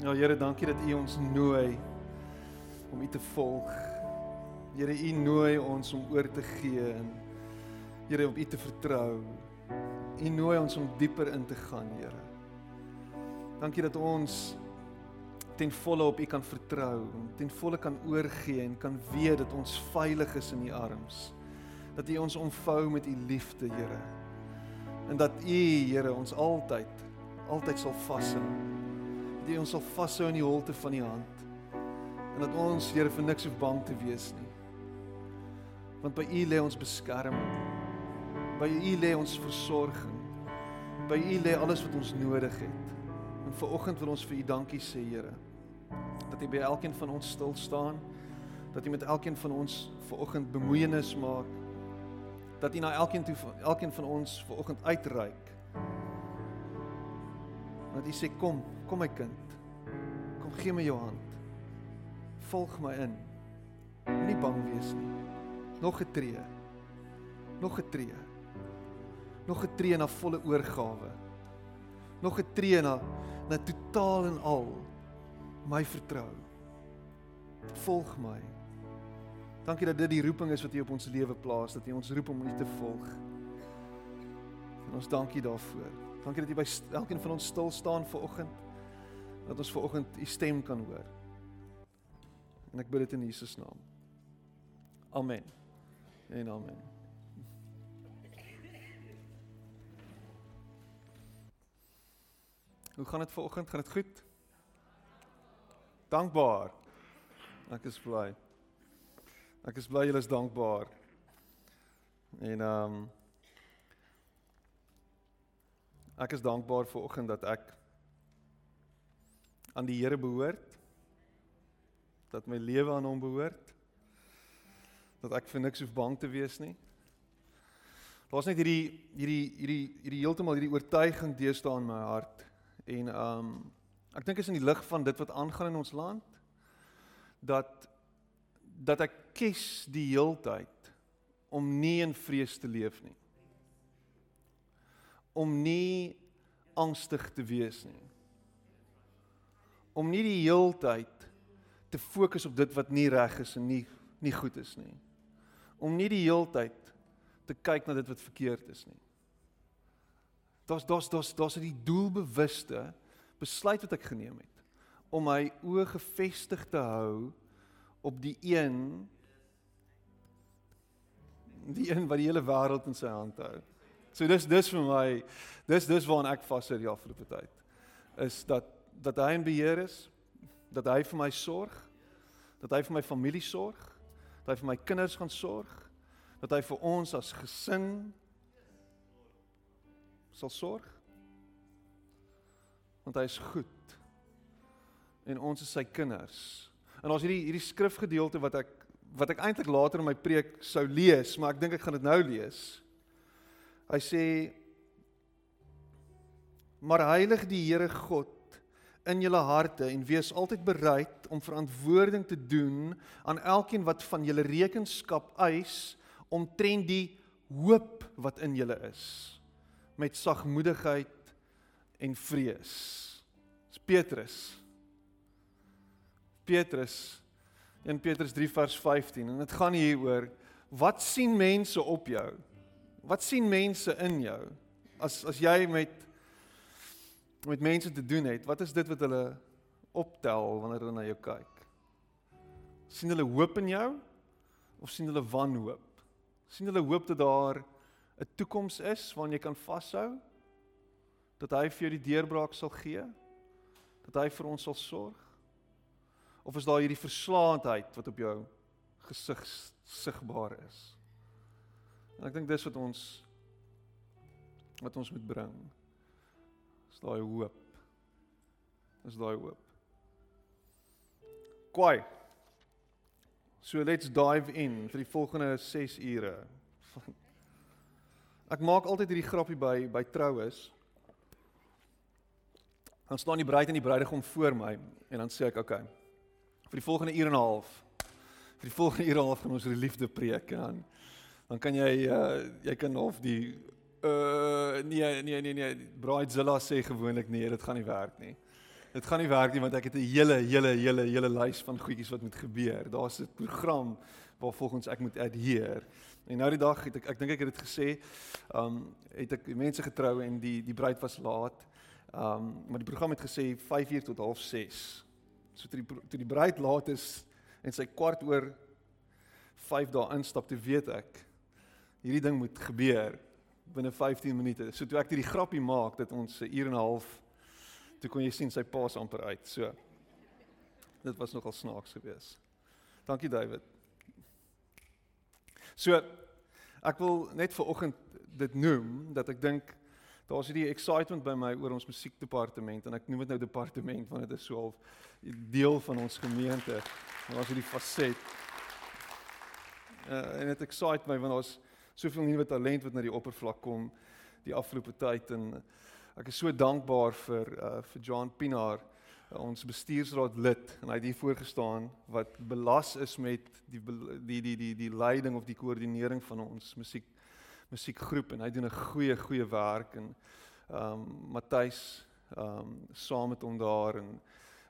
Ja Here, dankie dat U ons nooi om U te volg. Here, U nooi ons om oor te gee en Here op U te vertrou. U nooi ons om dieper in te gaan, Here. Dankie dat ons ten volle op U kan vertrou, ten volle kan oorgee en kan weet dat ons veilig is in U arms. Dat U ons omvou met U liefde, Here. En dat U, Here, ons altyd altyd sal vashou. U ons sal vashou in die holte van U hand. En dat ons, Here, vir niks hoef bang te wees nie. Want by U lê ons beskerming. By U lê ons versorging. By U lê alles wat ons nodig het. En vir oggend wil ons vir U dankie sê, Here dat U by elkeen van ons stil staan, dat U met elkeen van ons ver oggend bemoeienis maak, dat U na elkeen toe elkeen van ons ver oggend uitreik. Dat U sê kom, kom my kind. Kom gee my jou hand. Volg my in. Moenie bang wees nie. Nog 'n tree. Nog 'n tree. Nog 'n tree na volle oorgawe. Nog 'n tree na na totaal en al my vertrou. Volg my. Dankie dat dit die roeping is wat U op ons lewe plaas, dat U ons roep om U te volg. En ons dankie daarvoor. Dankie dat U by elkeen van ons stil staan ver oggend. Dat ons ver oggend U stem kan hoor. En ek bid dit in Jesus naam. Amen. En amen. Hoe gaan dit ver oggend? Gaan dit goed? dankbaar. Ek is bly. Ek is bly julle is dankbaar. En ehm um, ek is dankbaar vir oggend dat ek aan die Here behoort. Dat my lewe aan hom behoort. Dat ek vir niks hoef bang te wees nie. Daar's net hierdie hierdie hierdie hierdie heeltemal hierdie oortuiging deesdae in my hart en ehm um, Ek dink is in die lig van dit wat aangaan in ons land dat dat ek kies die heeltyd om nie in vrees te leef nie. Om nie angstig te wees nie. Om nie die heeltyd te fokus op dit wat nie reg is en nie nie goed is nie. Om nie die heeltyd te kyk na dit wat verkeerd is nie. Daar's daar's daar's daar's 'n doelbewuste besluit wat ek geneem het om my oë gefestig te hou op die een die een wat die hele wêreld in sy hand hou. So dis dis vir my dis dis waaraan ek vashou die afgelope tyd is dat dat hy in beheer is, dat hy vir my sorg, dat hy vir my familie sorg, dat hy vir my kinders gaan sorg, dat hy vir ons as gesin sal sorg want hy is goed. En ons is sy kinders. En ons hierdie hierdie skrifgedeelte wat ek wat ek eintlik later in my preek sou lees, maar ek dink ek gaan dit nou lees. Hy sê Maar heilig die Here God in julle harte en wees altyd bereid om verantwoording te doen aan elkeen wat van julle rekenskap eis omtrent die hoop wat in julle is met sagmoedigheid en vrees. Dis Petrus. Petrus in Petrus 3 vers 15 en dit gaan hier oor wat sien mense op jou? Wat sien mense in jou? As as jy met met mense te doen het, wat is dit wat hulle optel wanneer hulle na jou kyk? sien hulle hoop in jou of sien hulle wanhoop? sien hulle hoop dat daar 'n toekoms is waaraan jy kan vashou? dat hy vir jou die deurbraak sal gee? Dat hy vir ons sal sorg? Of is daar hierdie verslaandheid wat op jou gesig sigbaar is? En ek dink dis wat ons wat ons moet bring. Is daai hoop. Is daai hoop. Kwai. So let's dive in vir die volgende 6 ure. Ek maak altyd hierdie grappie by by troues dan staan die bruid en die bruidegom voor my en dan sê ek okay vir die volgende uur en 'n half vir die volgende uur en 'n half gaan ons oor die liefde preek en dan dan kan jy uh, jy kan of die uh nee nee nee nee bridezilla sê gewoonlik nee dit gaan nie werk nie Dit gaan nie werk nie want ek het 'n hele hele hele hele lys van goedjies wat moet gebeur. Daar's 'n program waar volgens ek moet adhere. En nou die dag het ek ek dink ek het dit gesê, um het ek mense getrou en die die bruid was laat. Um maar die program het gesê 5uur tot 06:30. So toe die toe die bruid laat is en sy kwart oor 5 dae instap, toe weet ek hierdie ding moet gebeur binne 15 minute. So toe ek hierdie grappie maak dat ons 'n uur en 'n half toe kon jy sien sy paas amper uit. So dit was nogal snaaks geweest. Dankie David. So ek wil net vir oggend dit noem dat ek dink daar's hierdie excitement by my oor ons musiekdepartement en ek noem dit nou departement want dit is so half deel van ons gemeente. Daar's hierdie faset. Uh, en dit excite my want daar's soveel nuwe talent wat na die oppervlak kom die afgelope tyd en uh, Ek is so dankbaar vir uh vir John Pinaar, uh, ons bestuursraad lid en hy het hier voorgestaan wat belas is met die die die die die leiding of die koördinering van ons musiek musiekgroep en hy doen 'n goeie goeie werk en um Matthys um saam met hom daar en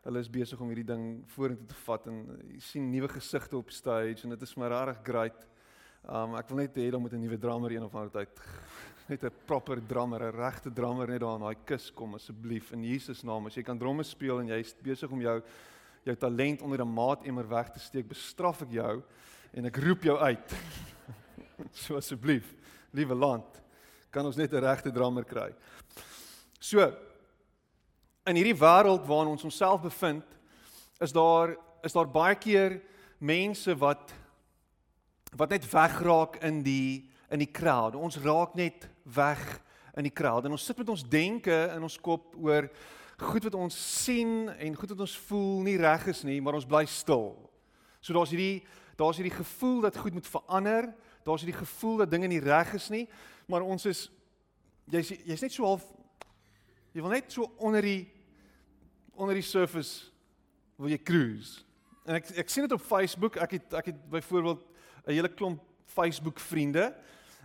hulle is besig om hierdie ding vorentoe te vat en jy sien nuwe gesigte op stage en dit is my regtig great. Um ek wil net hê dan moet 'n nuwe drummer een of ander tyd net 'n proper drummer, 'n regte drummer net daar in daai kus kom asseblief in Jesus naam. As jy kan dromme speel en jy's besig om jou jou talent onder 'n maatemmer weg te steek, bestraf ek jou en ek roep jou uit. so asseblief, liewe land, kan ons net 'n regte drummer kry. So in hierdie wêreld waarin ons onsself bevind, is daar is daar baie keer mense wat wat net wegraak in die in die crowd. Ons raak net weg in die crowd en ons sit met ons denke in ons kop oor goed wat ons sien en goed wat ons voel nie reg is nie, maar ons bly stil. So daar's hierdie daar's hierdie gevoel dat goed moet verander. Daar's hierdie gevoel dat dinge nie reg is nie, maar ons is jy's jy's net so half jy wil net so onder die onder die surface wil jy cruise. En ek ek sien dit op Facebook. Ek het ek het byvoorbeeld 'n hele klomp Facebook vriende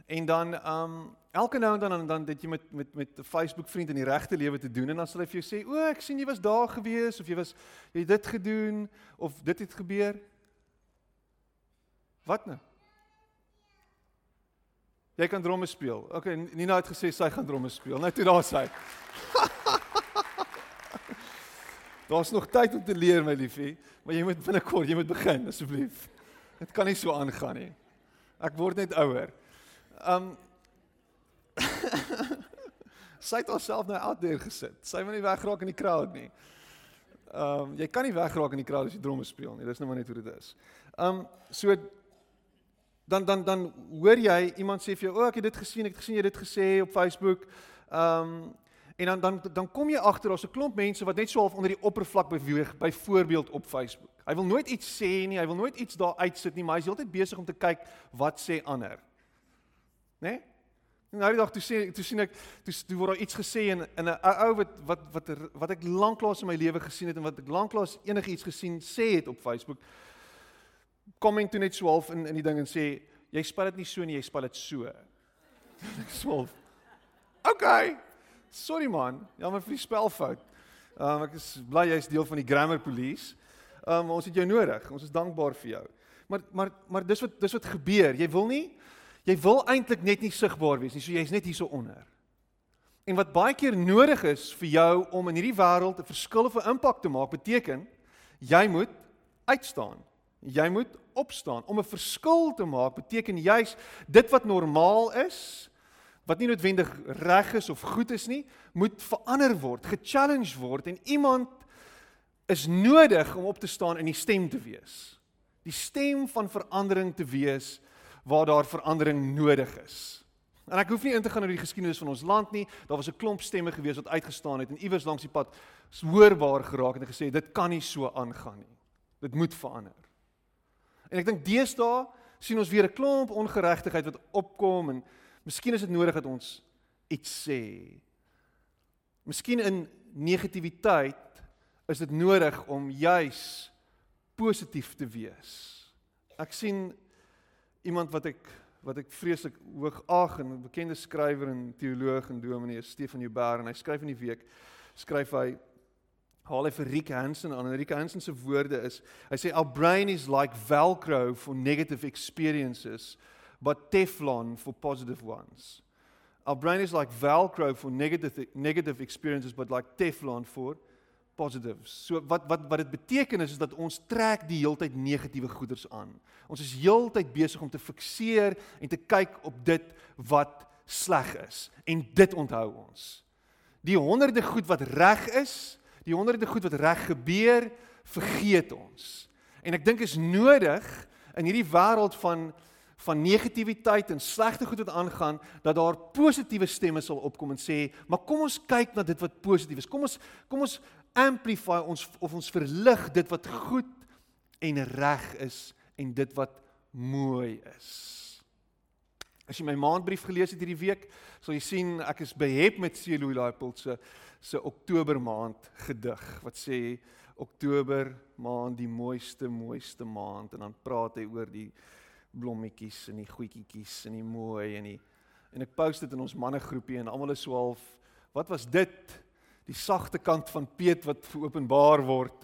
En dan um elke nou en dan dan, dit jy met met met 'n Facebook vriend in die regte lewe te doen en dan sal hy vir jou sê, "O, ek sien jy was daar gewees of jy was jy het dit gedoen of dit het gebeur." Wat nou? Jy kan drome speel. Okay, Nina het gesê sy gaan drome speel. Nou toe daar sy. Daar's nog tyd om te leer, my liefie, maar jy moet binnekort, jy moet begin asseblief. Dit kan nie so aangaan nie. Ek word net ouer. Um sy het haarself nou out there gesit. Sy wil nie wegraak in die crowd nie. Um jy kan nie wegraak in die crowd as jy drome speel nie. Dis nou maar net hoe dit is. Um so dan dan dan hoor jy iemand sê vir jou, "O, oh, ek het dit gesien, ek het gesien jy het dit gesê op Facebook." Um en dan dan dan kom jy agter daar's 'n klomp mense wat net so half onder die oppervlak beweeg, byvoorbeeld op Facebook. Hy wil nooit iets sê nie, hy wil nooit iets daar uitsit nie, maar hy's heeltyd besig om te kyk wat sê ander né? Nee? Nou die dag toe sien toe sien ek toe, toe word daar iets gesê in in 'n ou wat wat wat wat ek lanklaas in my lewe gesien het en wat ek lanklaas enigiets gesien sê het op Facebook. Komment toe net so half in in die ding en sê jy spel dit nie so nie, jy spel dit so. Ek swaalf. Okay. Sorry man, jammer vir die spelfout. Um, ek is bly jy's deel van die grammar police. Um, ons het jou nodig. Ons is dankbaar vir jou. Maar maar maar dis wat dis wat gebeur. Jy wil nie jy wil eintlik net nie sigbaar wees nie, so jy's net hierso onder. En wat baie keer nodig is vir jou om in hierdie wêreld 'n verskil of 'n impak te maak, beteken jy moet uitstaan. Jy moet opstaan. Om 'n verskil te maak beteken juis dit wat normaal is, wat nie noodwendig reg is of goed is nie, moet verander word, ge-challenge word en iemand is nodig om op te staan en die stem te wees. Die stem van verandering te wees waar daar verandering nodig is. En ek hoef nie in te gaan oor die geskiedenis van ons land nie. Daar was 'n klomp stemme gewees wat uitgestaan het en iewers langs die pad hoorbaar geraak en gesê dit kan nie so aangaan nie. Dit moet verander. En ek dink deesdae sien ons weer 'n klomp ongeregtigheid wat opkom en miskien is dit nodig dat ons iets sê. Miskien in negativiteit is dit nodig om juis positief te wees. Ek sien iemand wat ek wat ek vreeslik hoog ag en 'n bekende skrywer en teoloog en dominee Stefan Joubert en hy skryf in die week skryf hy haal hy vir Rick Hansen aan. En Rick Hansen se woorde is, hy sê our brain is like velcro for negative experiences, but Teflon for positive ones. Our brain is like velcro for negative negative experiences but like Teflon for positives. So wat wat wat dit beteken is is dat ons trek die heeltyd negatiewe goeders aan. Ons is heeltyd besig om te fikseer en te kyk op dit wat sleg is en dit onthou ons. Die honderde goed wat reg is, die honderde goed wat reg gebeur, vergeet ons. En ek dink is nodig in hierdie wêreld van van negativiteit en slegte goed wat aangaan dat daar positiewe stemme sal opkom en sê maar kom ons kyk na dit wat positief is. Kom ons kom ons amplify ons of ons verlig dit wat goed en reg is en dit wat mooi is. As jy my maandbrief gelees het hierdie week sal jy sien ek is behep met Celoy Laipel se se Oktober maand gedig wat sê Oktober maand die mooiste mooiste maand. En dan praat hy oor die blommetjies en die goedjies en die mooi en die en ek post dit in ons mannegroepie en almal is so half wat was dit? Die sagte kant van Piet wat geopenbaar word.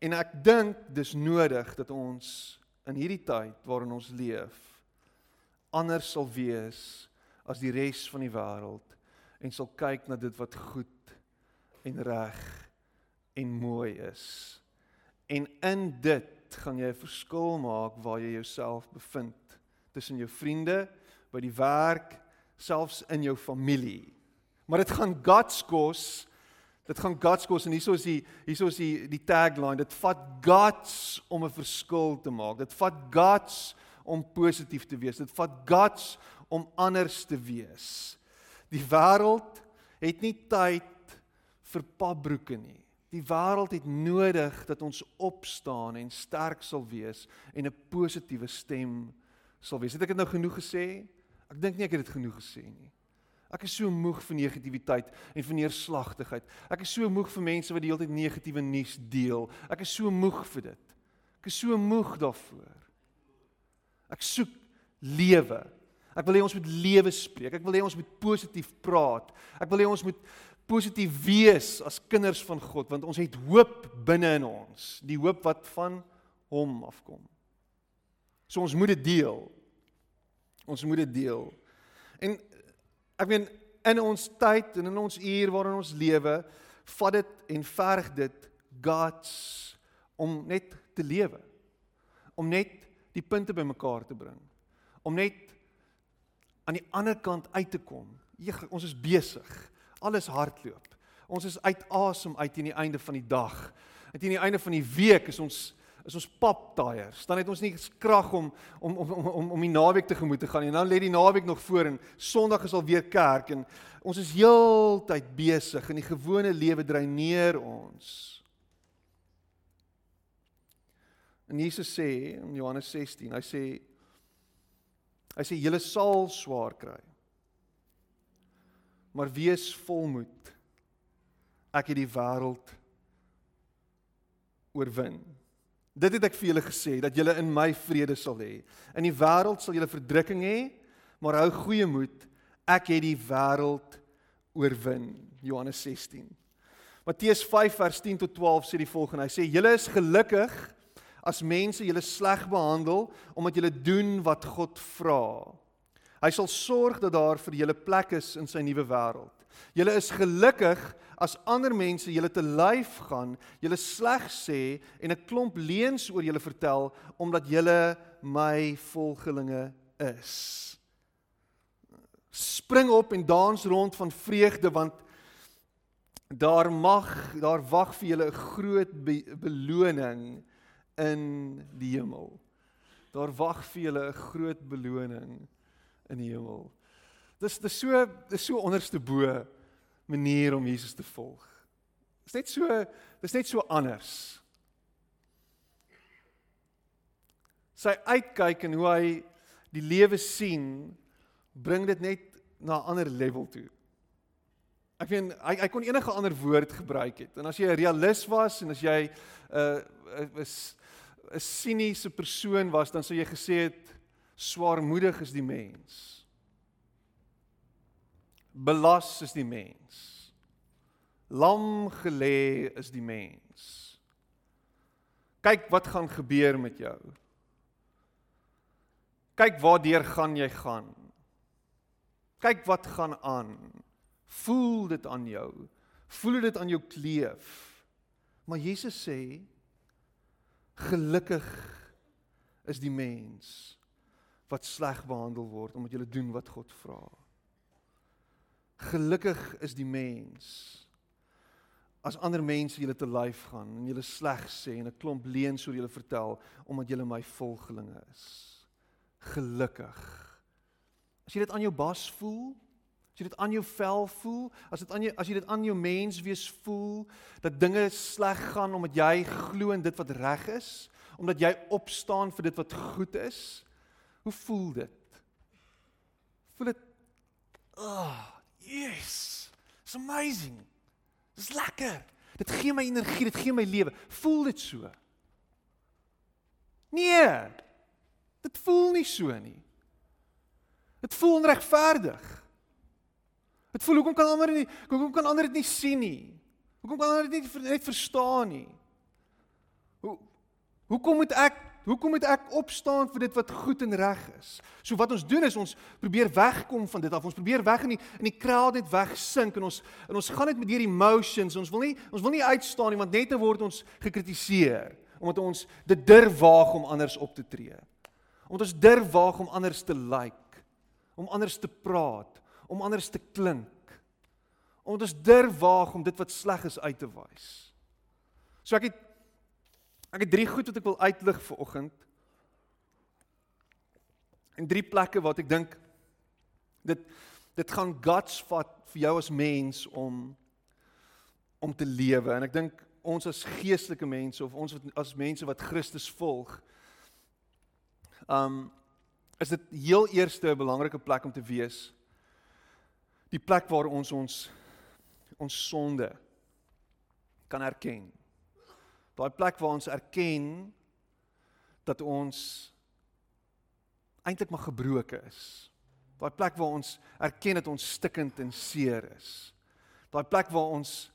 En ek dink dis nodig dat ons in hierdie tyd waarin ons leef anders sal wees as die res van die wêreld en sal kyk na dit wat goed en reg en mooi is. En in dit gaan jy 'n verskil maak waar jy jouself bevind tussen jou vriende, by die werk, selfs in jou familie. Maar dit gaan guts kos. Dit gaan guts kos en hieso is die hieso is die die tagline, dit vat guts om 'n verskil te maak. Dit vat guts om positief te wees. Dit vat guts om anders te wees. Die wêreld het nie tyd vir papbroeke nie. Die wêreld het nodig dat ons opstaan en sterk sal wees en 'n positiewe stem sal wees. Het ek dit nou genoeg gesê? Ek dink nie ek het dit genoeg gesê nie. Ek is so moeg vir negativiteit en vir neerslagtigheid. Ek is so moeg vir mense wat die hele tyd negatiewe nuus deel. Ek is so moeg vir dit. Ek is so moeg daarvoor. Ek soek lewe. Ek wil hê ons moet lewe spreek. Ek wil hê ons moet positief praat. Ek wil hê ons moet positief wees as kinders van God want ons het hoop binne in ons, die hoop wat van hom afkom. So ons moet dit deel. Ons moet dit deel. En ek meen in ons tyd en in ons uur waarin ons lewe, vat dit en verg dit God's om net te lewe. Om net die punte bymekaar te bring. Om net aan die ander kant uit te kom. Jy, ons is besig alles hardloop. Ons is uit asem uit teen die einde van die dag. En teen die einde van die week is ons is ons pap tyres. Dan het ons nie krag om om om om om die naweek tegemoet te gaan nie. Nou lê die naweek nog voor en Sondag is al weer kerk en ons is heeltyd besig en die gewone lewe dreineer ons. En Jesus sê in Johannes 16, hy sê hy sê julle sal swaar kry maar wees volmoed. Ek het die wêreld oorwin. Dit het ek vir julle gesê dat julle in my vrede sal hê. In die wêreld sal julle verdrukking hê, maar hou goeie moed. Ek het die wêreld oorwin. Johannes 16. Matteus 5 vers 10 tot 12 sê die volgende. Hy sê julle is gelukkig as mense julle sleg behandel omdat julle doen wat God vra. Hy sal sorg dat daar vir julle plek is in sy nuwe wêreld. Julle is gelukkig as ander mense julle te lyf gaan, julle sleg sê en 'n klomp leuns oor julle vertel omdat julle my volgelinge is. Spring op en dans rond van vreugde want daar mag daar wag vir julle 'n groot be beloning in die hemel. Daar wag vir julle 'n groot beloning in die hemel. Dis dis so dis so onderste bo manier om Jesus te volg. Dis net so dis net so anders. Sy uitkyk en hoe hy die lewe sien bring dit net na 'n ander level toe. Ek weet hy hy kon enige ander woord gebruik het. En as jy 'n realist was en as jy 'n uh, is 'n siniese persoon was, dan sou jy gesê het swaarmoedig is die mens. Belas is die mens. Lam gelê is die mens. Kyk wat gaan gebeur met jou. Kyk waardeur gaan jy gaan. Kyk wat gaan aan. Voel dit aan jou. Voel dit aan jou kleef. Maar Jesus sê gelukkig is die mens wat sleg behandel word omdat jy doen wat God vra. Gelukkig is die mens as ander mense julle te lyf gaan en julle sleg sê en 'n klomp leuns oor julle vertel omdat julle my volgelinge is. Gelukkig. As jy dit aan jou bas voel, as jy dit aan jou vel voel, as dit aan jou as jy dit aan jou mens wees voel dat dinge sleg gaan omdat jy glo in dit wat reg is, omdat jy opstaan vir dit wat goed is, hoe voel dit? Voel dit Ah, oh, yes. It's amazing. Dis lekker. Dit gee my energie, dit gee my lewe. Voel dit so? Nee. Dit voel nie so nie. Dit voel onregverdig. Dit voel hoekom kan ander nie hoekom kan ander dit nie sien nie? Hoekom kan ander dit nie net verstaan nie? Hoe hoekom moet ek Hoekom moet ek opstaan vir dit wat goed en reg is? So wat ons doen is ons probeer wegkom van dit af. Ons probeer weg in die in die kraal net wegsink en ons en ons gaan net met hierdie emotions. Ons wil nie ons wil nie uitstaan nie want net dan word ons gekritiseer omdat ons dit durf waag om anders op te tree. Omdat ons durf waag om anders te lyk, like, om anders te praat, om anders te klink. Omdat ons durf waag om dit wat sleg is uit te wys. So ek het Ek het drie goed wat ek wil uitlig vir oggend. En drie plekke wat ek dink dit dit gaan guts vat vir jou as mens om om te lewe. En ek dink ons as geestelike mense of ons wat as mense wat Christus volg um is dit heel eerste 'n belangrike plek om te wees. Die plek waar ons ons ons sonde kan erken Daai plek waar ons erken dat ons eintlik maar gebroken is. Daai plek waar ons erken dat ons stikkend en seer is. Daai plek waar ons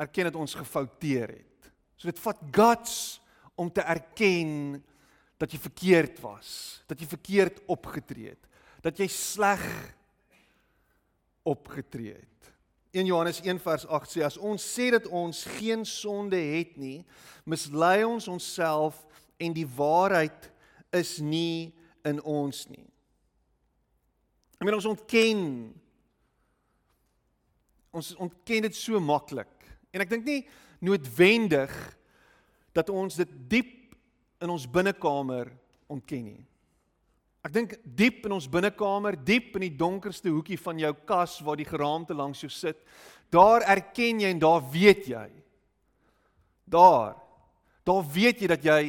erken dat ons gefouteer het. So dit vat guts om te erken dat jy verkeerd was, dat jy verkeerd opgetree het, dat jy sleg opgetree het. 1 Johannes 1 vers 8 sê as ons sê dat ons geen sonde het nie, mislei ons onsself en die waarheid is nie in ons nie. Ek meen ons ontken ons ontken dit so maklik. En ek dink nie noodwendig dat ons dit diep in ons binnekamer ontken nie. Ek dink diep in ons binnekamer, diep in die donkerste hoekie van jou kas waar die geraamte langs jou sit, daar erken jy en daar weet jy. Daar. Daar weet jy dat jy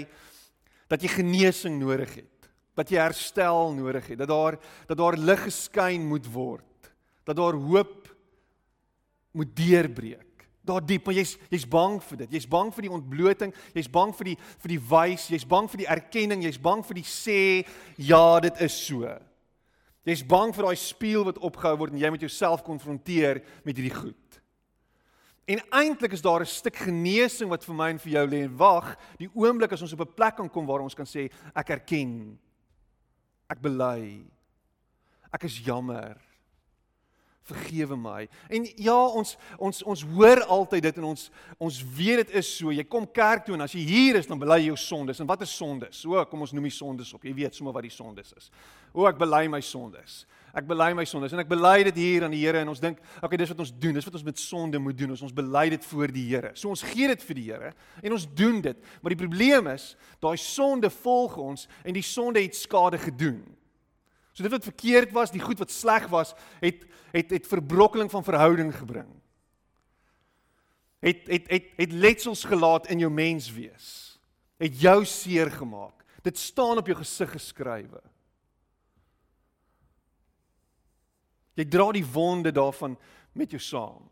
dat jy genesing nodig het, dat jy herstel nodig het, dat daar dat daar lig geskyn moet word, dat daar hoop moet deurbreek daar diep, maar jy's jy's bang vir dit. Jy's bang vir die ontbloting, jy's bang vir die vir die wys, jy's bang vir die erkenning, jy's bang vir die sê ja, dit is so. Jy's bang vir daai spieël wat opgehou word en jy met jouself konfronteer met hierdie goed. En eintlik is daar 'n stuk genesing wat vir my en vir jou lê en wag, die oomblik as ons op 'n plek kan kom waar ons kan sê ek erken. Ek bely. Ek is jammer vergewe my. En ja, ons ons ons hoor altyd dit en ons ons weet dit is so. Jy kom kerk toe en as jy hier is dan bely jy jou sondes. En wat is sondes? O, kom ons noem die sondes op. Jy weet sommer wat die sondes is. O, ek bely my sondes. Ek bely my sondes en ek bely dit hier aan die Here en ons dink, okay, dis wat ons doen. Dis wat ons met sonde moet doen. Ons ons bely dit voor die Here. So ons gee dit vir die Here en ons doen dit. Maar die probleem is, daai sonde volg ons en die sonde het skade gedoen. So dit wat verkeerd was, die goed wat sleg was, het het het verbrokkeling van verhouding gebring. Het het het het letsels gelaat in jou mens wees. Het jou seer gemaak. Dit staan op jou gesig geskrywe. Jy dra die wonde daarvan met jou saam.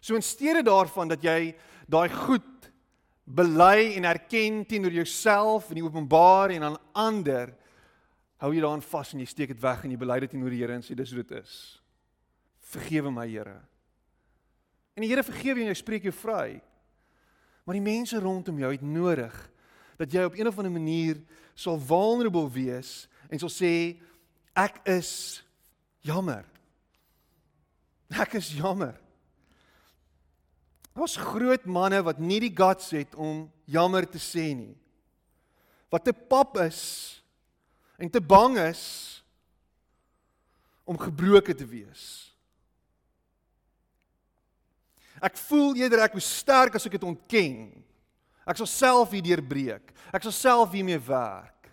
So in steede daarvan dat jy daai goed bely en erken teenoor jouself in die openbaar en aan ander, hou jy daaraan vas en jy steek dit weg en jy bely dit teenoor die Here en sê dis hoe dit is. Vergewe my Here. En die Here vergewe jou en hy spreek jou vry. Maar die mense rondom jou het nodig dat jy op een of ander manier sal vulnerable wees en sal sê ek is jammer. Ek is jammer. Daar's groot manne wat nie die guts het om jammer te sê nie. Wat te pap is en te bang is om gebroken te wees. Ek voel eerder ek is sterk as ek dit ontken. Ek sal self hierdeur breek. Ek sal self hiermee werk.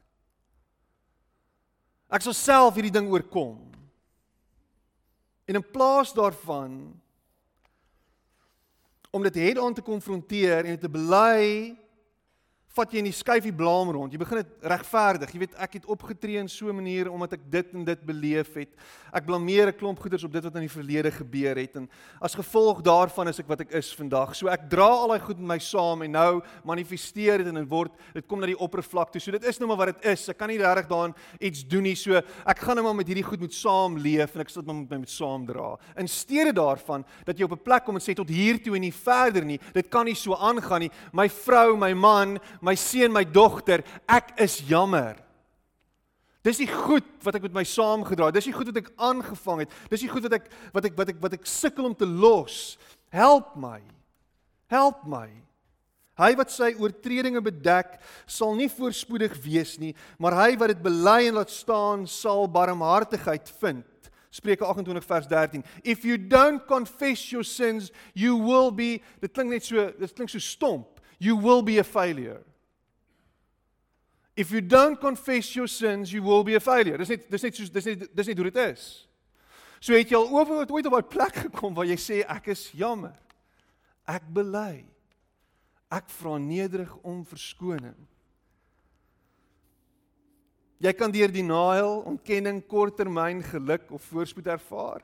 Ek sal self hierdie ding oorkom. En in plaas daarvan om dit head-on te konfronteer en dit te bely vat jy in die skyfie blaam rond. Jy begin dit regverdig. Jy weet ek het opgetree in so 'n manier omdat ek dit en dit beleef het. Ek blameer 'n klomp goeders op dit wat in die verlede gebeur het en as gevolg daarvan is ek wat ek is vandag. So ek dra al daai goed met my saam en nou manifesteer dit en dit word dit kom na die oppervlak toe. So dit is nou maar wat dit is. Ek kan nie regtig daarin iets doen nie. So ek gaan nou maar met hierdie goed moet saamleef en ek sit maar met my met saam dra. In steede daarvan dat jy op 'n plek kom en sê tot hier toe en nie verder nie. Dit kan nie so aangaan nie. My vrou, my man, my seun, my dogter, ek is jammer. Dis die goed wat ek met my saamgedra het. Dis die goed wat ek aangevang het. Dis die goed wat ek wat ek wat ek wat ek sukkel om te los. Help my. Help my. Hy wat sy oortredinge bedek, sal nie voorspoedig wees nie, maar hy wat dit bely en laat staan, sal barmhartigheid vind. Spreuke 28 vers 13. If you don't confess your sins, you will be Dit klink net so, dit klink so stomp. You will be a failure. If you don't confess your sins, you will be a failure. Dis net dis net soos dis net dis net hoe dit is. So het jy al ooit ooit op 'n plek gekom waar jy sê ek is jammer. Ek bely. Ek vra nederig om verskoning. Jy kan deur denial, ontkenning, korttermyn geluk of voorspoed ervaar.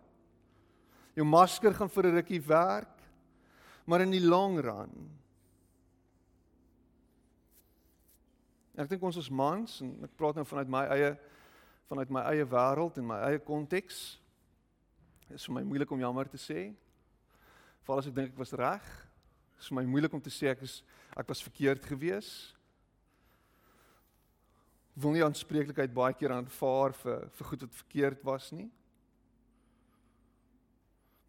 Jou masker gaan vir 'n rukkie werk, maar in die long run Ek dink ons as mans en ek praat nou vanuit my eie vanuit my eie wêreld en my eie konteks. Is vir my moeilik om jammer te sê. Veral as ek dink ek was reg. Is vir my moeilik om te sê ek is ek was verkeerd gewees. Wil nie aanspreeklikheid baie keer aanvaar vir vir goed wat verkeerd was nie.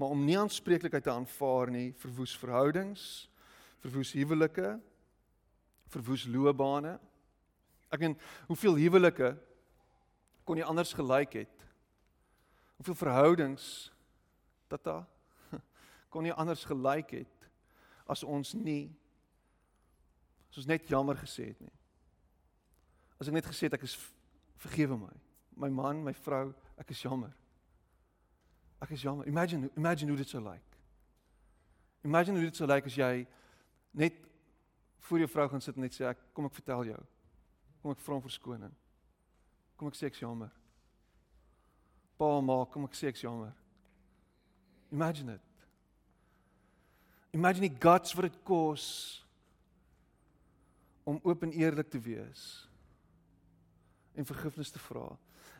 Maar om nie aanspreeklikheid te aanvaar nie, verwoes verhoudings, verwoes huwelike, verwoes loopbane. Ek en hoeveel huwelike kon jy anders gelyk het? Hoeveel verhoudings tata kon jy anders gelyk het as ons nie as ons net jammer gesê het nie. As ek net gesê het ek is vergewe my. My man, my vrou, ek is jammer. Ek is jammer. Imagine imagine hoe dit sou lyk. Imagine hoe dit sou lyk as jy net voor jou vrou gaan sit en net sê ek kom ek vertel jou Kom ek vra om verskoning. Kom ek sê ek's jammer. Pa, ma, kom ek sê ek's jammer. Imagine it. Imagine die guts wat dit kos om oop en eerlik te wees en vergifnis te vra.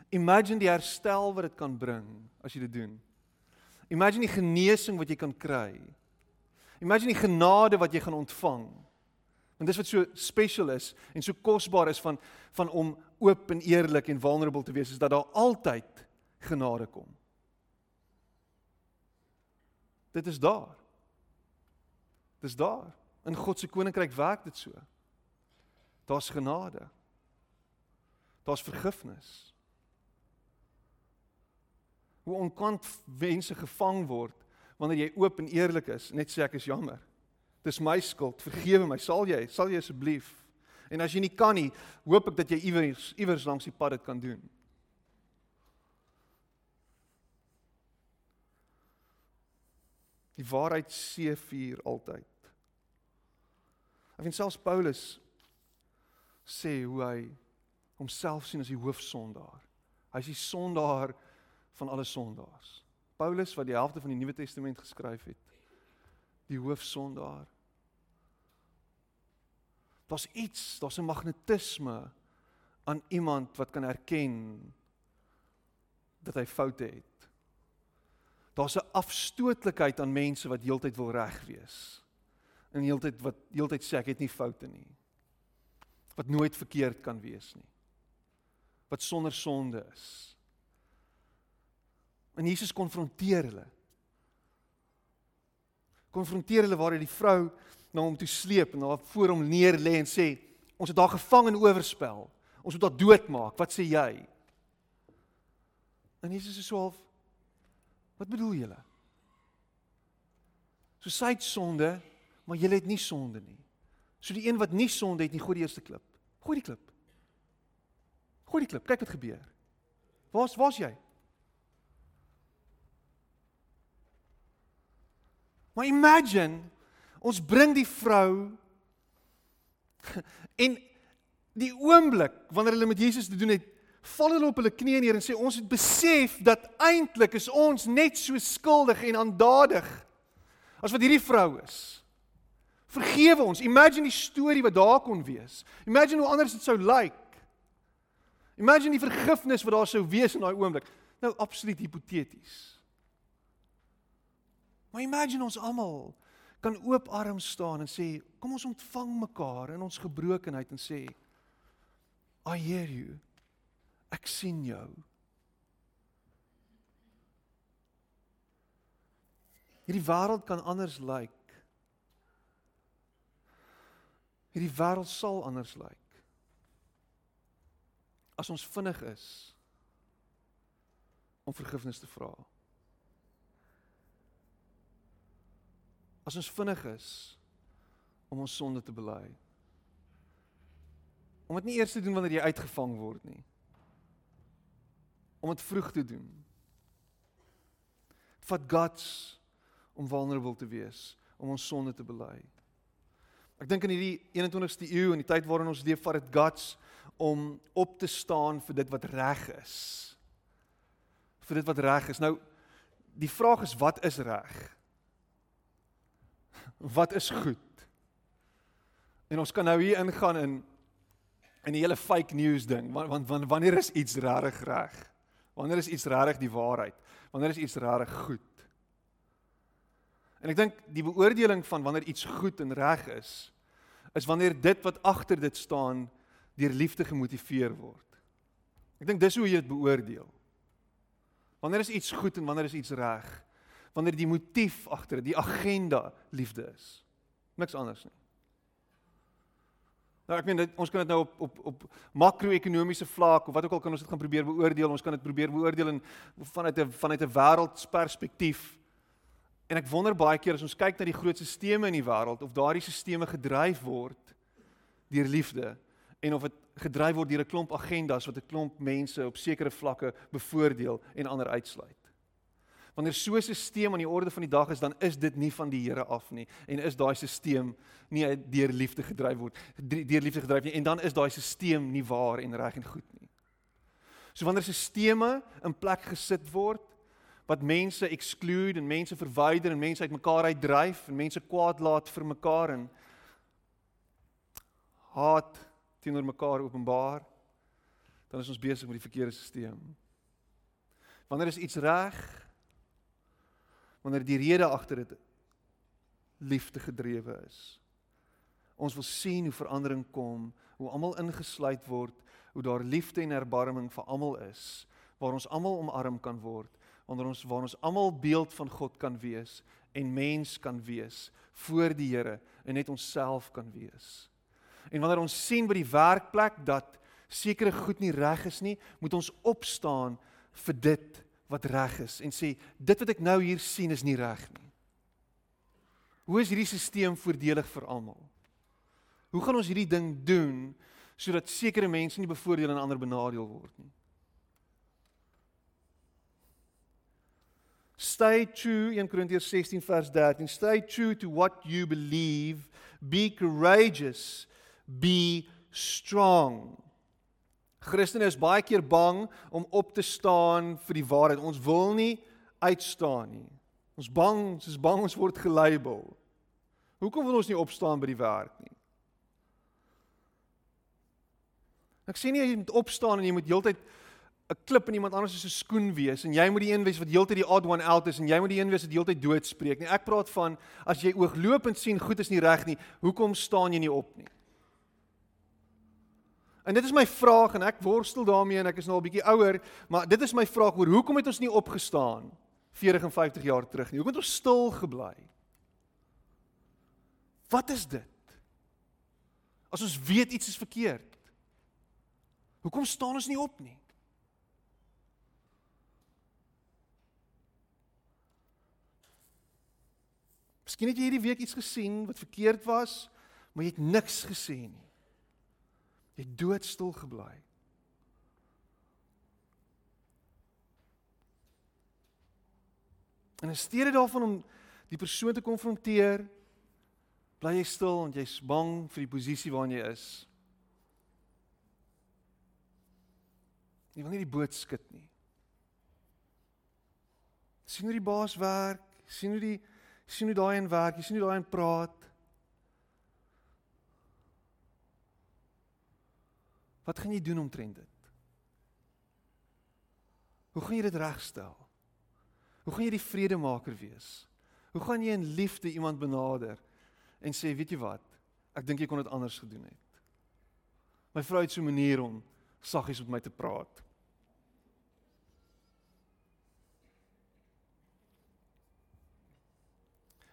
Imagine die herstel wat dit kan bring as jy dit doen. Imagine die genesing wat jy kan kry. Imagine die genade wat jy gaan ontvang. En dis wat so special is en so kosbaar is van van om oop en eerlik en vulnerable te wees is dat daar altyd genade kom. Dit is daar. Dis daar. In God se koninkryk werk dit so. Daar's genade. Daar's vergifnis. Hoe onkant wense gevang word wanneer jy oop en eerlik is, net sê ek is jammer. Dis my skuld. Vergewe my. Sal jy? Sal jy asseblief? En as jy nie kan nie, hoop ek dat jy iewers iewers langs die pad dit kan doen. Die waarheid seëvier altyd. Ek vind selfs Paulus sê hoe hy homself sien as die hoofsondaar. Hy is die sondaar van alle sondaars. Paulus wat die helfte van die Nuwe Testament geskryf het, die hoofsondaar. Daar's iets, daar's 'n magnetisme aan iemand wat kan erken dat hy foute het. Daar's 'n afstootlikheid aan mense wat heeltyd wil reg wees. En heeltyd wat heeltyd sê ek het nie foute nie. Wat nooit verkeerd kan wees nie. Wat sonder sonde is. En Jesus konfronteer hulle. Konfronteer hulle waar hy die vrou na hom toe sleep en haar voor hom neer lê en sê ons het haar gevang en oorspel. Ons moet haar doodmaak. Wat sê jy? En Jesus is so half Wat bedoel julle? So sy het sonde, maar julle het nie sonde nie. So die een wat nie sonde het nie, gooi die eerste klip. Gooi die klip. Gooi die klip. Kyk wat gebeur. Waar's waar's jy? Maar imagine ons bring die vrou en die oomblik wanneer hulle met Jesus te doen het, val hulle op hulle knieë neer en sê ons het besef dat eintlik is ons net so skuldig en aandadig as wat hierdie vrou is. Vergewe ons. Imagine die storie wat daar kon wees. Imagine hoe anders dit sou lyk. Imagine die vergifnis wat daar sou wees in daai oomblik. Nou absoluut hipoteties. Maar imagine ons almal kan oop arms staan en sê kom ons ontvang mekaar in ons gebrokenheid en sê I hear you. Ek sien jou. Hierdie wêreld kan anders lyk. Hierdie wêreld sal anders lyk. As ons vinnig is om vergifnis te vra. As ons vinnig is om ons sonde te bely. Om dit nie eers te doen wanneer jy uitgevang word nie om dit vroeg te doen. Vat guts om vulnerable te wees, om ons sonde te bely. Ek dink in hierdie 21ste eeu en die tyd waarin ons leef, vat dit guts om op te staan vir dit wat reg is. Vir dit wat reg is. Nou die vraag is wat is reg? Wat is goed? En ons kan nou hier ingaan in in die hele fake news ding want want wanneer is iets regtig reg? Wanneer is iets regtig die waarheid? Wanneer is iets regtig goed? En ek dink die beoordeling van wanneer iets goed en reg is, is wanneer dit wat agter dit staan deur liefde gemotiveer word. Ek dink dis hoe jy dit beoordeel. Wanneer is iets goed en wanneer is iets reg? Wanneer die motief agter dit, die agenda liefde is. Niks anders nie. Nou ek meen dit ons kan dit nou op op op makro-ekonomiese vlak of wat ook al kan ons dit gaan probeer beoordeel. Ons kan dit probeer beoordeel in vanuit 'n vanuit 'n wêreldsperspektief. En ek wonder baie keer as ons kyk na die groot sisteme in die wêreld of daardie sisteme gedryf word deur liefde en of dit gedryf word deur 'n klomp agendas wat 'n klomp mense op sekere vlakke bevoordeel en ander uitsluit. Wanneer so 'n stelsel aan die orde van die dag is, dan is dit nie van die Here af nie en is daai stelsel nie deur liefde gedryf word deur liefde gedryf nie en dan is daai stelsel nie waar en reg en goed nie. So wanneer stelsels in plek gesit word wat mense exclude en mense verwyder en mense uitmekaar uitdryf en mense kwaad laat vir mekaar en haat teenoor mekaar openbaar dan is ons besig met die verkeerde stelsel. Wanneer is iets reg? Wanneer die rede agter dit liefde gedrewe is. Ons wil sien hoe verandering kom, hoe almal ingesluit word, hoe daar liefde en erbarming vir almal is, waar ons almal omarm kan word, wanneer ons waar ons almal beeld van God kan wees en mens kan wees voor die Here en net onsself kan wees. En wanneer ons sien by die werkplek dat sekere goed nie reg is nie, moet ons opstaan vir dit wat reg is en sê dit wat ek nou hier sien is nie reg nie. Hoe is hierdie stelsel voordelig vir almal? Hoe gaan ons hierdie ding doen sodat sekere mense nie bevoordeel en ander benadeel word nie? Stay true in Korintiërs 16 vers 13. Stay true to what you believe. Be courageous. Be strong. Christene is baie keer bang om op te staan vir die waarheid. Ons wil nie uitstaan nie. Ons bang, ons is bang ons word gelabel. Hoekom wil ons nie opstaan by die werk nie? Ek sê nie jy moet opstaan en jy moet heeltyd 'n klip in iemand anders se skoen wees en jy moet die een wees wat heeltyd die odd one out is en jy moet die een wees wat heeltyd dood spreek nie. Ek praat van as jy ooglopend sien goed is nie reg nie, hoekom staan jy nie op nie? En dit is my vraag en ek worstel daarmee en ek is nou al bietjie ouer, maar dit is my vraag oor hoekom het ons nie opgestaan 40 en 50 jaar terug nie? Hoekom het ons stil gebly? Wat is dit? As ons weet iets is verkeerd. Hoekom staan ons nie op nie? Miskien het jy hierdie week iets gesien wat verkeerd was, maar jy het niks gesê nie. Jy het doodstil gebly. En in steede daarvan om die persoon te konfronteer, bly jy stil want jy's bang vir die posisie waarin jy is. Jy wil nie die boot skud nie. sien hoe die baas werk, sien hoe die sien hoe daai en werk, jy sien hoe daai en praat. Wat gaan jy doen omtrent dit? Hoe gaan jy dit regstel? Hoe gaan jy die vredemaker wees? Hoe gaan jy in liefde iemand benader en sê, weet jy wat? Ek dink jy kon dit anders gedoen het. My vrou het so 'n manier om saggies met my te praat.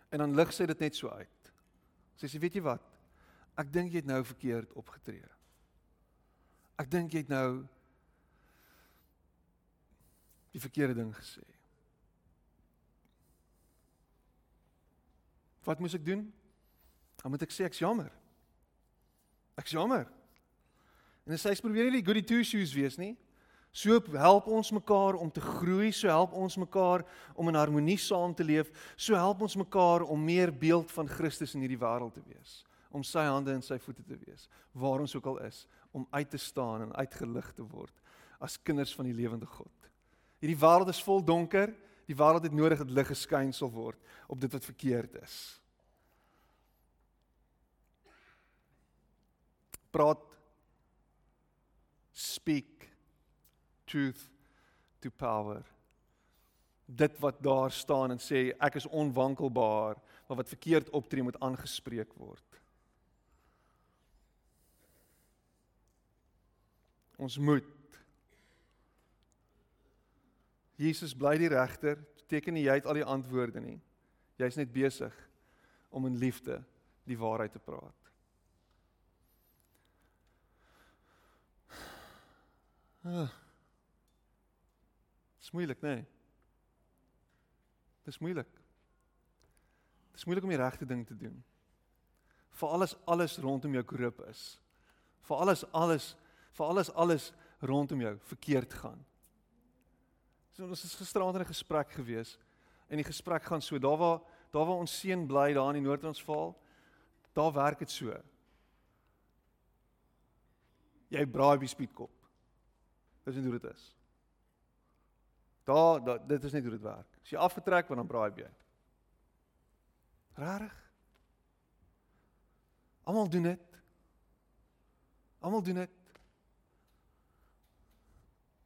En dan lig sy dit net so uit. Sy sê, weet jy wat? Ek dink jy het nou verkeerd opgetree. Ek dink jy het nou die verkeerde ding gesê. Wat moet ek doen? Dan moet ek sê ek's jammer. Ek's jammer. En sy sê probeer nie die goody two shoes wees nie. So help ons mekaar om te groei, so help ons mekaar om in harmonie saam te leef, so help ons mekaar om meer beeld van Christus in hierdie wêreld te wees, om sy hande en sy voete te wees, waar ons ook al is, om uit te staan en uitgelig te word as kinders van die lewende God. Hierdie wêreld is vol donker, die wêreld het nodig dat lig geskyn sal word op dit wat verkeerd is. Praat speak truth to power. Dit wat daar staan en sê ek is onwankelbaar, maar wat verkeerd optree moet aangespreek word. Ons moet Jesus bly die regter, beteken nie jy het al die antwoorde nie. Jy's net besig om in liefde die waarheid te praat. Ah. Dis moeilik, né? Nee. Dis moeilik. Dis moeilik om die regte ding te doen. Vir alles alles rondom jou korrup is. Vir alles alles vir alles alles rondom jou verkeerd gaan. So ons is gisteraand in 'n gesprek gewees en die gesprek gaan so daar waar daar waar ons seun bly daar in die Noord-Transvaal, daar werk dit so. Jy braai die spietkop. Dis nie hoe dit is. Daar da, dit is net hoe dit werk. As jy afgetrek word dan braai jy. Rarig. Almal doen dit. Almal doen dit.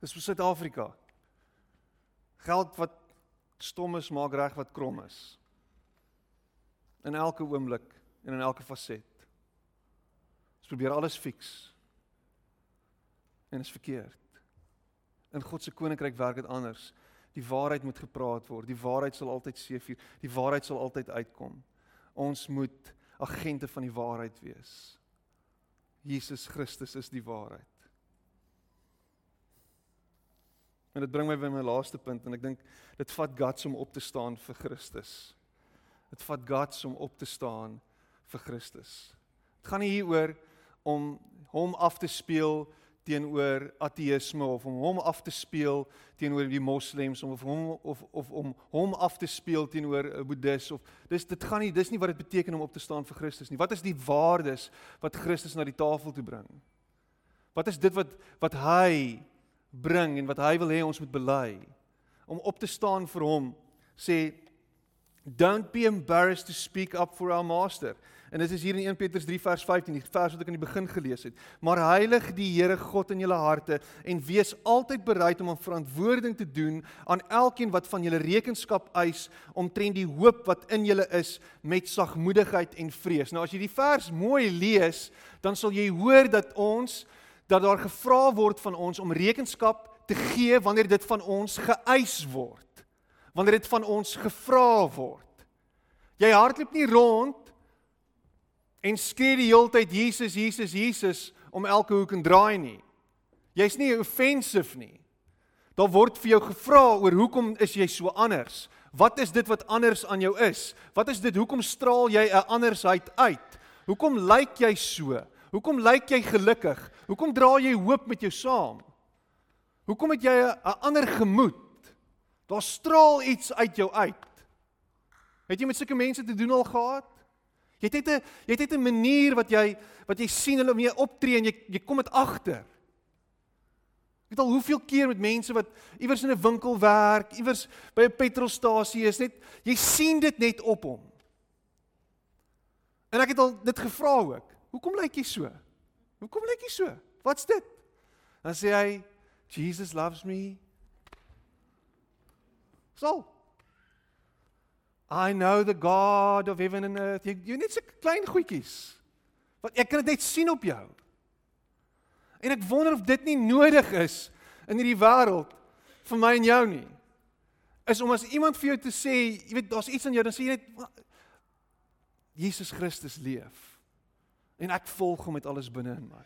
Dis vir Suid-Afrika. Geld wat stom is maak reg wat krom is. In elke oomblik en in elke faset. Ons probeer alles fix. En is verkeerd. In God se koninkryk werk dit anders. Die waarheid moet gepraat word. Die waarheid sal altyd seëvier. Die waarheid sal altyd uitkom. Ons moet agente van die waarheid wees. Jesus Christus is die waarheid. En dit bring my by my laaste punt en ek dink dit vat guts om op te staan vir Christus. Dit vat guts om op te staan vir Christus. Dit gaan nie hieroor om hom af te speel teenoor ateïsme of om hom af te speel teenoor die moslems of hom of of om hom af te speel teenoor 'n boeddhis of dis dit gaan nie dis nie wat dit beteken om op te staan vir Christus nie. Wat is die waardes wat Christus na die tafel toe bring? Wat is dit wat wat hy bring en wat hy wil hê ons moet bely? Om op te staan vir hom sê Don't be embarrassed to speak up for our master. En dit is hier in 1 Petrus 3 vers 15, die vers wat ek aan die begin gelees het. Maar heilig die Here God in julle harte en wees altyd bereid om 'n verantwoording te doen aan elkeen wat van julle rekenskap eis omtrent die hoop wat in julle is met sagmoedigheid en vrees. Nou as jy die vers mooi lees, dan sal jy hoor dat ons dat daar gevra word van ons om rekenskap te gee wanneer dit van ons geëis word. Wanneer dit van ons gevra word. Jy hardloop nie rond en skree die hele tyd Jesus Jesus Jesus om elke hoek en draai nie. Jy's nie offensive nie. Daar word vir jou gevra oor hoekom is jy so anders? Wat is dit wat anders aan jou is? Wat is dit hoekom straal jy 'n andersheid uit? Hoekom lyk jy so? Hoekom lyk jy gelukkig? Hoekom dra jy hoop met jou saam? Hoekom het jy 'n ander gemoed? Daar straal iets uit jou uit. Het jy met sulke mense te doen al gehad? Jy het net 'n jy het net 'n manier wat jy wat jy sien hulle mee optree en jy jy kom dit agter. Ek het al hoeveel keer met mense wat iewers in 'n winkel werk, iewers by 'n petrolstasie is net jy sien dit net op hom. En ek het al dit gevra ook. Hoekom lyk jy so? Hoekom lyk jy so? Wat's dit? Dan sê hy Jesus loves me. So, I know the God of heaven and earth. Jy jy net so klein goedjies. Wat ek kan dit net sien op jou. En ek wonder of dit nie nodig is in hierdie wêreld vir my en jou nie. Is om as iemand vir jou te sê, jy weet daar's iets aan jou dan sê jy net Jesus Christus leef. En ek volg hom met alles binne in my.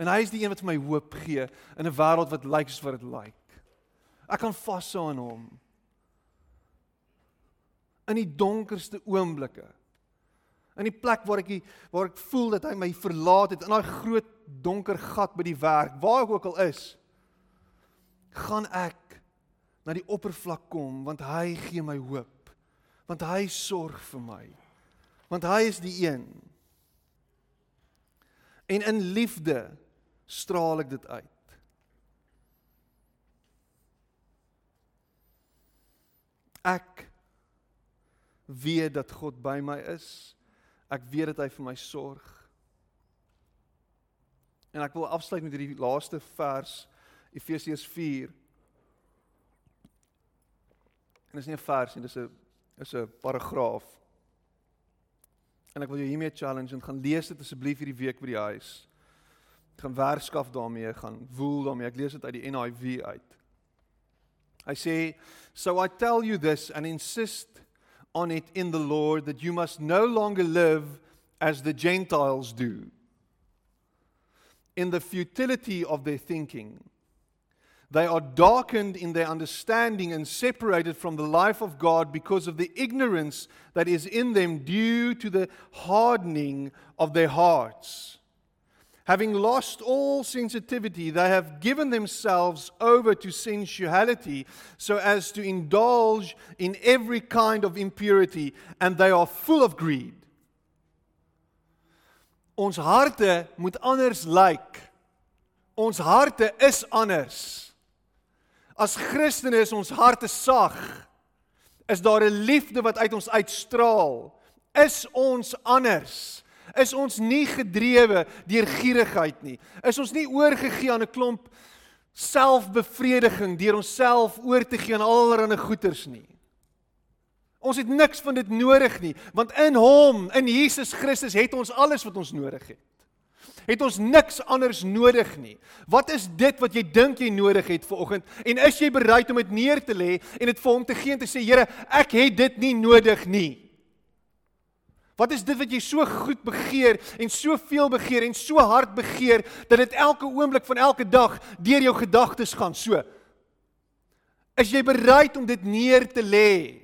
En hy is die een wat vir my hoop gee in 'n wêreld wat lyk soos wat dit lyk. Ek kan vashou aan hom in die donkerste oomblikke. In die plek waar ek die, waar ek voel dat hy my verlaat het in daai groot donker gat by die werk, waar ek ook al is, gaan ek na die oppervlak kom want hy gee my hoop. Want hy sorg vir my. Want hy is die een. En in liefde straal ek dit uit. Ek weet dat God by my is. Ek weet dat hy vir my sorg. En ek wil afsluit met hierdie laaste vers Efesiërs 4. En dis nie 'n vers nie, dis 'n is 'n paragraaf. En ek wil jou hiermee challenge en gaan lees dit asseblief hierdie week by die huis. Ek gaan werkskaf daarmee, gaan woel daarmee. Ek lees dit uit die NIV uit. Hy sê, "So I tell you this and insist on it in the Lord that you must no longer live as the Gentiles do, in the futility of their thinking. They are darkened in their understanding and separated from the life of God because of the ignorance that is in them due to the hardening of their hearts. Having lost all sensitivity, they have given themselves over to sensuality so as to indulge in every kind of impurity, and they are full of greed. Ons harte moet anders lyk. Like. Ons harte is anders. As Christene is ons harte sag. Is daar 'n liefde wat uit ons uitstraal? Is ons anders? is ons nie gedrewe deur gierigheid nie. Is ons nie oorgegee aan 'n klomp selfbevrediging deur onsself oor te gee aan allerlei goeders nie. Ons het niks van dit nodig nie, want in Hom, in Jesus Christus het ons alles wat ons nodig het. Het ons niks anders nodig nie. Wat is dit wat jy dink jy nodig het vir oggend? En is jy bereid om dit neer te lê en dit vir hom te gee en te sê Here, ek het dit nie nodig nie. Wat is dit wat jy so goed begeer en soveel begeer en so hard begeer dat dit elke oomblik van elke dag deur jou gedagtes gaan so? Is jy bereid om dit neer te lê?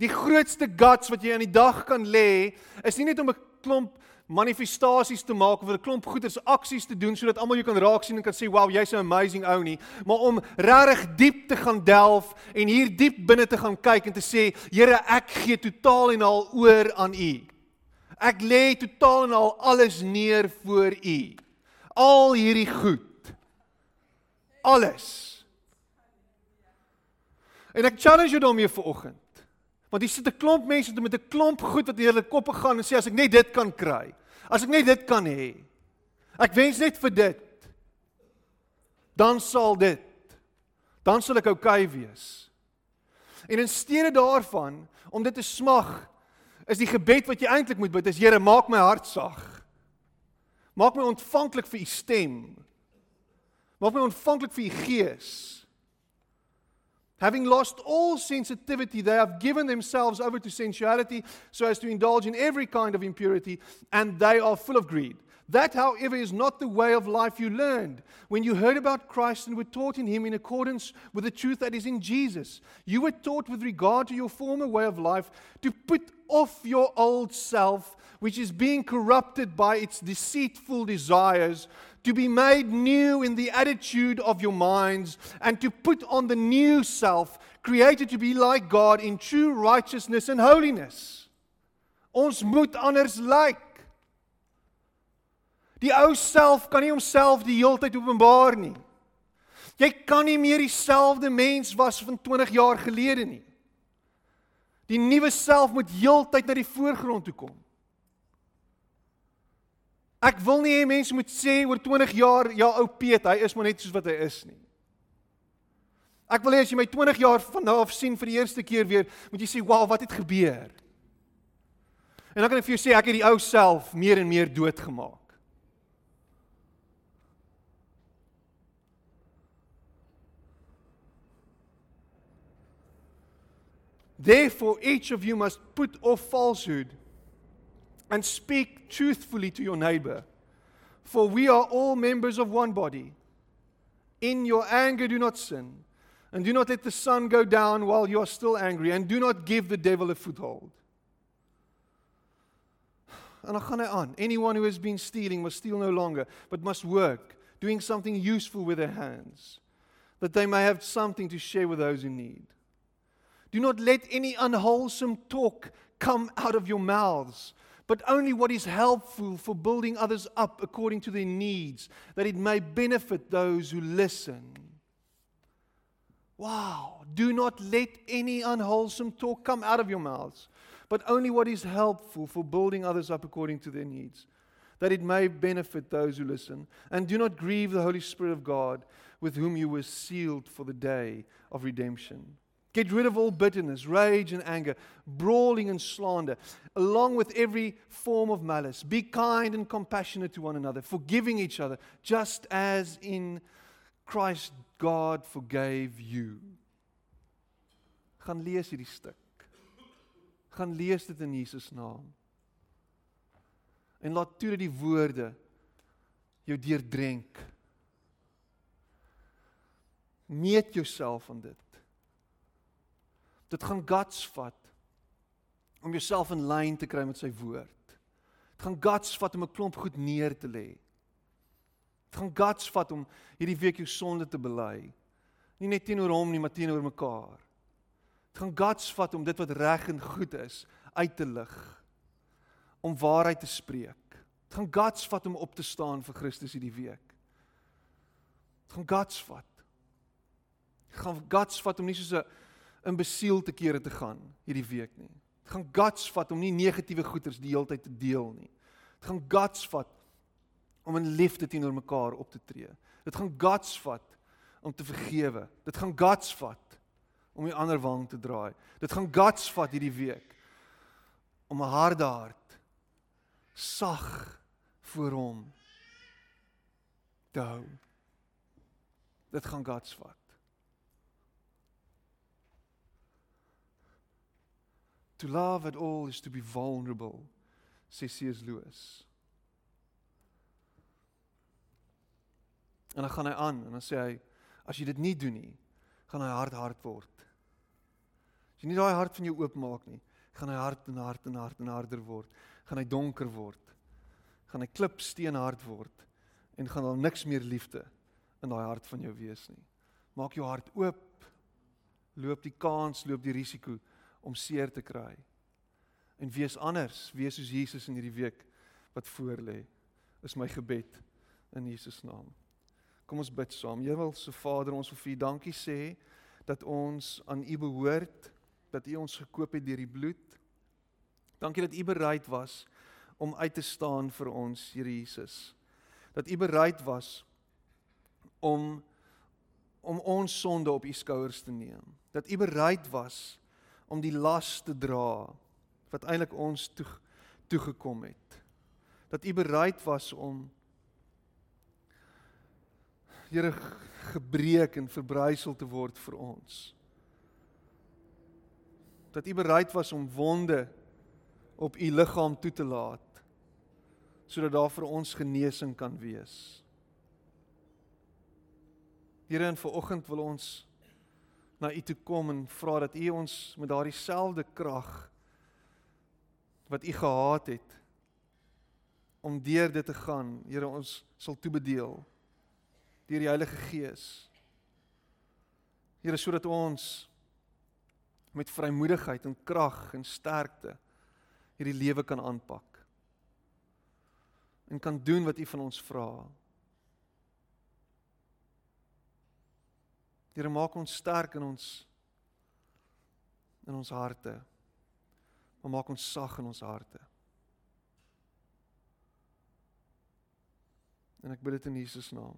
Die grootste guts wat jy aan die dag kan lê, is nie net om 'n klomp manifestasies te maak of 'n klomp goeders aksies te doen sodat almal jou kan raak sien en kan sê wow jy's 'n amazing ou nie. Maar om regtig diep te gaan delf en hier diep binne te gaan kyk en te sê Here ek gee totaal en al oor aan U. Ek lê totaal en al alles neer voor U. Al hierdie goed. Alles. En ek challenge jou daarmee vir oggend. Want hier sit 'n klomp mense met 'n klomp goed wat in hulle koppe gaan en sê as ek net dit kan kry, as ek net dit kan hê. Ek wens net vir dit. Dan sal dit. Dan sal ek oukei okay wees. En in steede daarvan om dit te smag, is die gebed wat jy eintlik moet bid is Here, maak my hart sag. Maak my ontvanklik vir u stem. Maak my ontvanklik vir u gees. Having lost all sensitivity, they have given themselves over to sensuality so as to indulge in every kind of impurity, and they are full of greed. That, however, is not the way of life you learned when you heard about Christ and were taught in Him in accordance with the truth that is in Jesus. You were taught with regard to your former way of life to put off your old self, which is being corrupted by its deceitful desires, to be made new in the attitude of your minds, and to put on the new self, created to be like God in true righteousness and holiness. Ons moet anders lyk. Die ou self kan nie homself die heeltyd openbaar nie. Jy kan nie meer dieselfde mens was van 20 jaar gelede nie. Die nuwe self moet heeltyd na die voorgrond toe kom. Ek wil nie hê mense moet sê oor 20 jaar ja ou Piet, hy is maar net soos wat hy is nie. Ek wil hê as jy my 20 jaar van nou af sien vir die eerste keer weer, moet jy sê, "Wow, wat het gebeur?" En dan kan ek vir jou sê ek het die ou self meer en meer doodgemaak. Therefore, each of you must put off falsehood and speak truthfully to your neighbor, for we are all members of one body. In your anger, do not sin, and do not let the sun go down while you are still angry, and do not give the devil a foothold. En dan gaan aan. Anyone who has been stealing must steal no longer, but must work, doing something useful with their hands, that they may have something to share with those in need. Do not let any unwholesome talk come out of your mouths, but only what is helpful for building others up according to their needs, that it may benefit those who listen. Wow. Do not let any unwholesome talk come out of your mouths, but only what is helpful for building others up according to their needs, that it may benefit those who listen. And do not grieve the Holy Spirit of God, with whom you were sealed for the day of redemption. Get rid of all bitterness, rage, and anger, brawling and slander, along with every form of malice. Be kind and compassionate to one another, forgiving each other, just as in Christ God forgave you. Gaan lees hierdie stuk. Gaan lees dit in Jesus naam. En laat toe dat die woorde jou deurdrenk. Meet jouself aan dit. Dit gaan guts vat om jouself in lyn te kry met sy woord. Dit gaan guts vat om 'n klomp goed neer te lê. Dit gaan guts vat om hierdie week jou sonde te bely. Nie net teenoor hom nie, maar teenoor mekaar. Dit gaan guts vat om dit wat reg en goed is uit te lig. Om waarheid te spreek. Dit gaan guts vat om op te staan vir Christus hierdie week. Dit gaan guts vat. Dit gaan guts vat om nie soos 'n in besiel te kere te gaan hierdie week nie. Dit gaan guts vat om nie negatiewe goeders die hele tyd te deel nie. Dit gaan guts vat om in liefde teenoor mekaar op te tree. Dit gaan guts vat om te vergewe. Dit gaan guts vat om die ander wang te draai. Dit gaan guts vat hierdie week om 'n harde hart sag voor hom te hou. Dit gaan guts vat. To love at all is to be vulnerable, sê C.S. Lewis. En dan gaan hy aan en dan sê hy as jy dit nie doen nie, gaan hy hard hard word. As jy nie daai hart van jou oopmaak nie, gaan hy hard en hard en hard en harder word. Gaan hy donker word. Gaan hy klipsteen hard word en gaan daar niks meer liefde in daai hart van jou wees nie. Maak jou hart oop. Loop die kans, loop die risiko om seer te kry. En wees anders, wees soos Jesus in hierdie week wat voor lê. Is my gebed in Jesus naam. Kom ons bid saam. Hemelse Vader, ons wil vir U dankie sê dat ons aan U behoort, dat U ons gekoop het deur die bloed. Dankie dat U bereid was om uit te staan vir ons, Here Jesus. Dat U bereid was om om ons sonde op U skouers te neem. Dat U bereid was om die las te dra wat eintlik ons toe toegekom het. Dat U bereid was om Here gebreek en verbrysel te word vir ons. Dat U bereid was om wonde op U liggaam toe te laat sodat daar vir ons genesing kan wees. Here in vanoggend wil ons na U toe kom en vra dat U ons met daardie selfde krag wat U gehad het om deur dit te gaan, Here ons sal toebedeel deur die Heilige Gees. Here sodat ons met vrymoedigheid en krag en sterkte hierdie lewe kan aanpak. En kan doen wat U van ons vra. Here maak ons sterk in ons in ons harte. Maar maak ons sag in ons harte. En ek bid dit in Jesus naam.